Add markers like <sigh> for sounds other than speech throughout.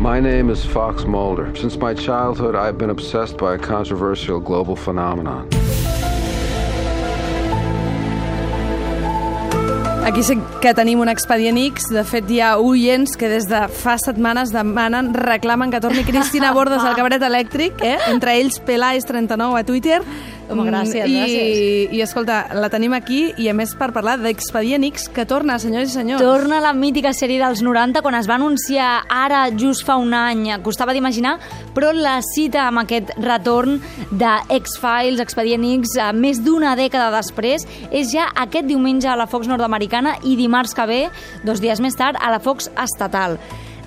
My name is Fox Mulder. Since my childhood, I've been obsessed by a controversial global phenomenon. Aquí sí que tenim un expedient X. De fet, hi ha oients que des de fa setmanes demanen, reclamen que torni Cristina Bordes al cabaret elèctric, eh? entre ells Pelais39 a Twitter. Home, gràcies, I, gràcies. I, escolta, la tenim aquí i a més per parlar d'Expedient X que torna, senyors i senyors. Torna la mítica sèrie dels 90, quan es va anunciar ara, just fa un any, costava d'imaginar, però la cita amb aquest retorn de X-Files, Expedient X, més d'una dècada després, és ja aquest diumenge a la Fox nord-americana i dimarts que ve, dos dies més tard, a la Fox estatal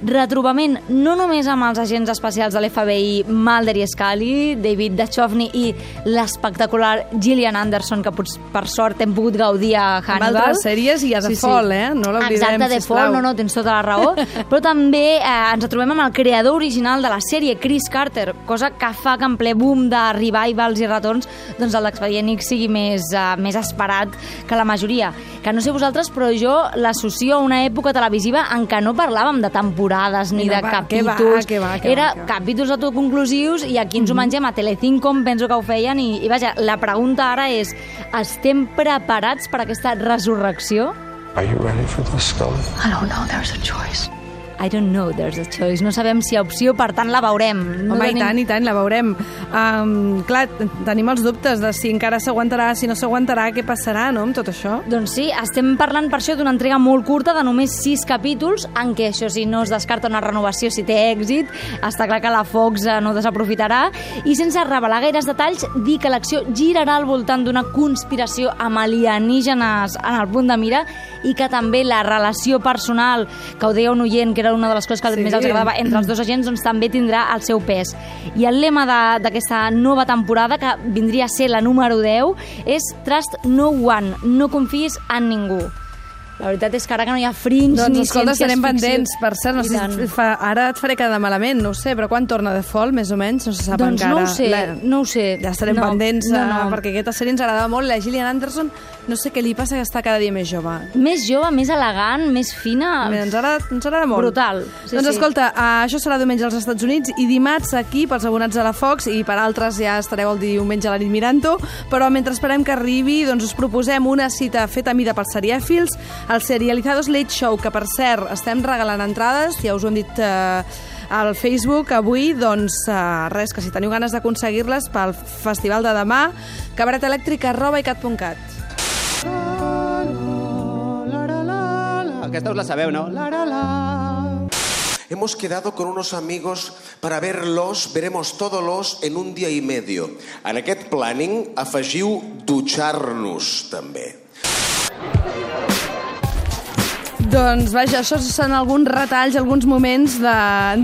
retrobament no només amb els agents especials de l'FBI Mulder i Scully, David Duchovny i l'espectacular Gillian Anderson, que per sort hem pogut gaudir a Hannibal. Amb altres sèries i a The sí, Fall, sí. eh? No l'oblidem, Exacte, The Fall, no, no, tens tota la raó. <laughs> Però també eh, ens trobem amb el creador original de la sèrie, Chris Carter, cosa que fa que en ple boom de revivals i retorns doncs el d'Expedient X sigui més, eh, més esperat que la majoria. Que no sé vosaltres, però jo l'associo a una època televisiva en què no parlàvem de temporades ni no, de va, capítols. Que va, que va, que Era va, que va. capítols autoconclusius i aquí ens ho mengem a Telecinco, em penso que ho feien, i, i vaja, la pregunta ara és, estem preparats per aquesta resurrecció? Are you ready for this, Scully? I don't know. There's a choice. I don't know, there's a choice. No sabem si hi ha opció, per tant la veurem. No Home, i tenim- tant, i tant, la veurem. Um, clar, tenim els dubtes de si encara s'aguantarà, si no s'aguantarà, què passarà, no?, amb tot això. Doncs sí, estem parlant per això d'una entrega molt curta de només 6 capítols, en què això sí, no es descarta una renovació si té èxit, està clar que la Fox eh, no desaprofitarà, i sense revelar gaires detalls, dir que l'acció girarà al voltant d'una conspiració amb alienígenes en el punt de mira i que també la relació personal, que ho deia un oient, que era una de les coses que Sí. més els agradava entre els dos agents, doncs també tindrà el seu pes. I el lema de- d'aquesta nova temporada, que vindria a ser la número 10, és Trust No One, no confiïs en ningú. La veritat és que ara que no hi ha fringe Doncs ni escolta, estarem pendents. Per cert, no I sé, tant. si fa, ara et faré quedar malament, no ho sé, però quan torna The Fall, més o menys? No se sap Doncs encara. no ho sé, no ho sé. Ja estarem No, pendents, no, eh, no. perquè aquesta sèrie ens agradava molt. La Gillian Anderson, no sé què li passa, que està cada dia més jove. Més jove, més elegant, més fina... Bé, ens, agrada, ens agrada molt. Brutal. Sí, doncs sí. escolta, uh, això serà diumenge als Estats Units i dimarts aquí pels abonats a la Fox i per altres ja estareu el diumenge a la nit mirant-ho, però mentre esperem que arribi doncs us proposem una cita feta a mida pels serièfils, el Serializados Late Show, que per cert estem regalant entrades, ja us ho hem dit eh, al Facebook avui, doncs eh, res, que si teniu ganes d'aconseguir-les pel festival de demà, cabaretelèctric arroba icat.cat. Aquesta us la sabeu, no? Hemos quedado con unos amigos para verlos, veremos todos los en un dia i medio. En aquest planning afegiu dutxar-nos, també. Doncs vaja, això són alguns retalls, alguns moments de,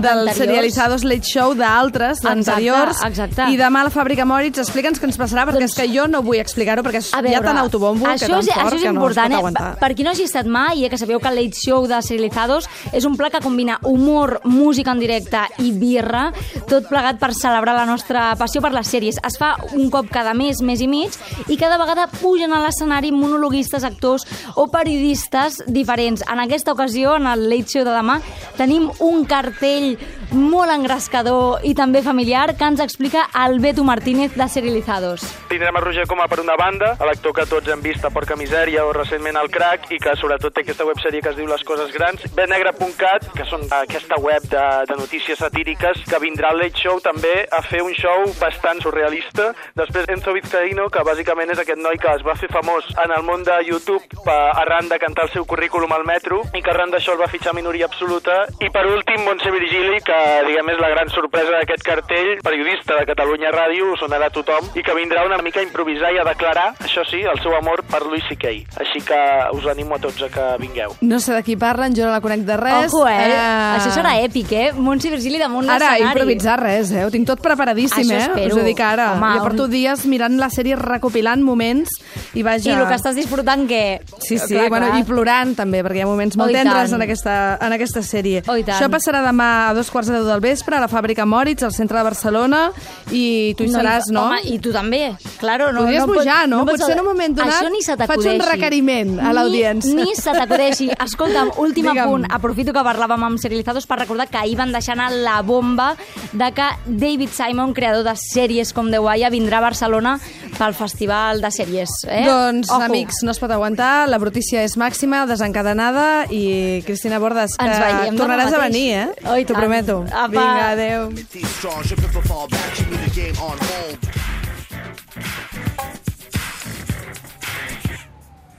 del D'anteriors. Serializados Late Show d'altres, d'anteriors. exacte. I demà a la Fàbrica Moritz, explica'ns què ens passarà, perquè Doncs- és que jo no vull explicar-ho, perquè és A hi ha tant autobombo que això tan és, fort això és que no es important, pot eh? aguantar. Per, per qui no hagi estat mai, eh, que sabeu que el Late Show de Serializados és un pla que combina humor, música en directe i birra, tot plegat per celebrar la nostra passió per les sèries. Es fa un cop cada mes, mes i mig, i cada vegada pugen a l'escenari monologuistes, actors o periodistes diferents. En aquesta ocasió, en el Late Show de demà, tenim un cartell molt engrescador i també familiar que ens explica Alberto Martínez de Serializados. Tindrem a Roger Coma per una banda, a l'actor que tots hem vist a Porca Misèria o recentment al Crack i que sobretot té aquesta websèrie que es diu Les Coses Grans, benegre.cat, que són aquesta web de, de notícies satíriques, que vindrà al Late Show també a fer un show bastant surrealista. Després Enzo Vizcaíno, que bàsicament és aquest noi que es va fer famós en el món de YouTube per, arran de cantar el seu currículum al metro i que arran d'això el va fitxar minoria absoluta. I per últim, Montse Virgili, que diguem és la gran sorpresa d'aquest cartell, periodista de Catalunya Ràdio, ho sonarà a tothom, i que vindrà una mica a improvisar i a declarar, això sí, el seu amor per Louis C.K. Així que us animo a tots a que vingueu. No sé de qui parlen, jo no la conec de res. Ojo, eh? Això serà èpic, eh? Montse Virgili damunt Ara, l'escenari. improvisar res, eh? Ho tinc tot preparadíssim, Això eh? espero. Us ho dic ara. Home, jo porto un- dies mirant la sèrie, recopilant moments, i vaja... I el que estàs disfrutant, què? Sí, sí, Clar, bueno, clar. i plorant també, perquè hi ha moments molt Oh, tendres en aquesta, en aquesta sèrie. Oh. Això passarà demà a dos quarts de deu del vespre a la fàbrica Moritz, al centre de Barcelona, i tu hi seràs, no? Home, i tu també. Claro, no, Podries no pot- pujar, no? pots- Potser en un moment donat ni faig un requeriment a Ni- l'audiència. Ni se t'acudeixi. <laughs> Escolta'm, últim Digue'm. apunt. Aprofito que parlàvem amb serializados per recordar que ahir van deixar anar la bomba de que David Simon, creador de sèries com The Wire, vindrà a Barcelona pel Festival de Sèries. Eh? Doncs, Ojo. amics, no es pot aguantar, la brutícia és màxima, desencadenada, i Cristina Bordes, que tornaràs a venir, eh? Oh, i T'ho tant. Apa. Vinga, adeu.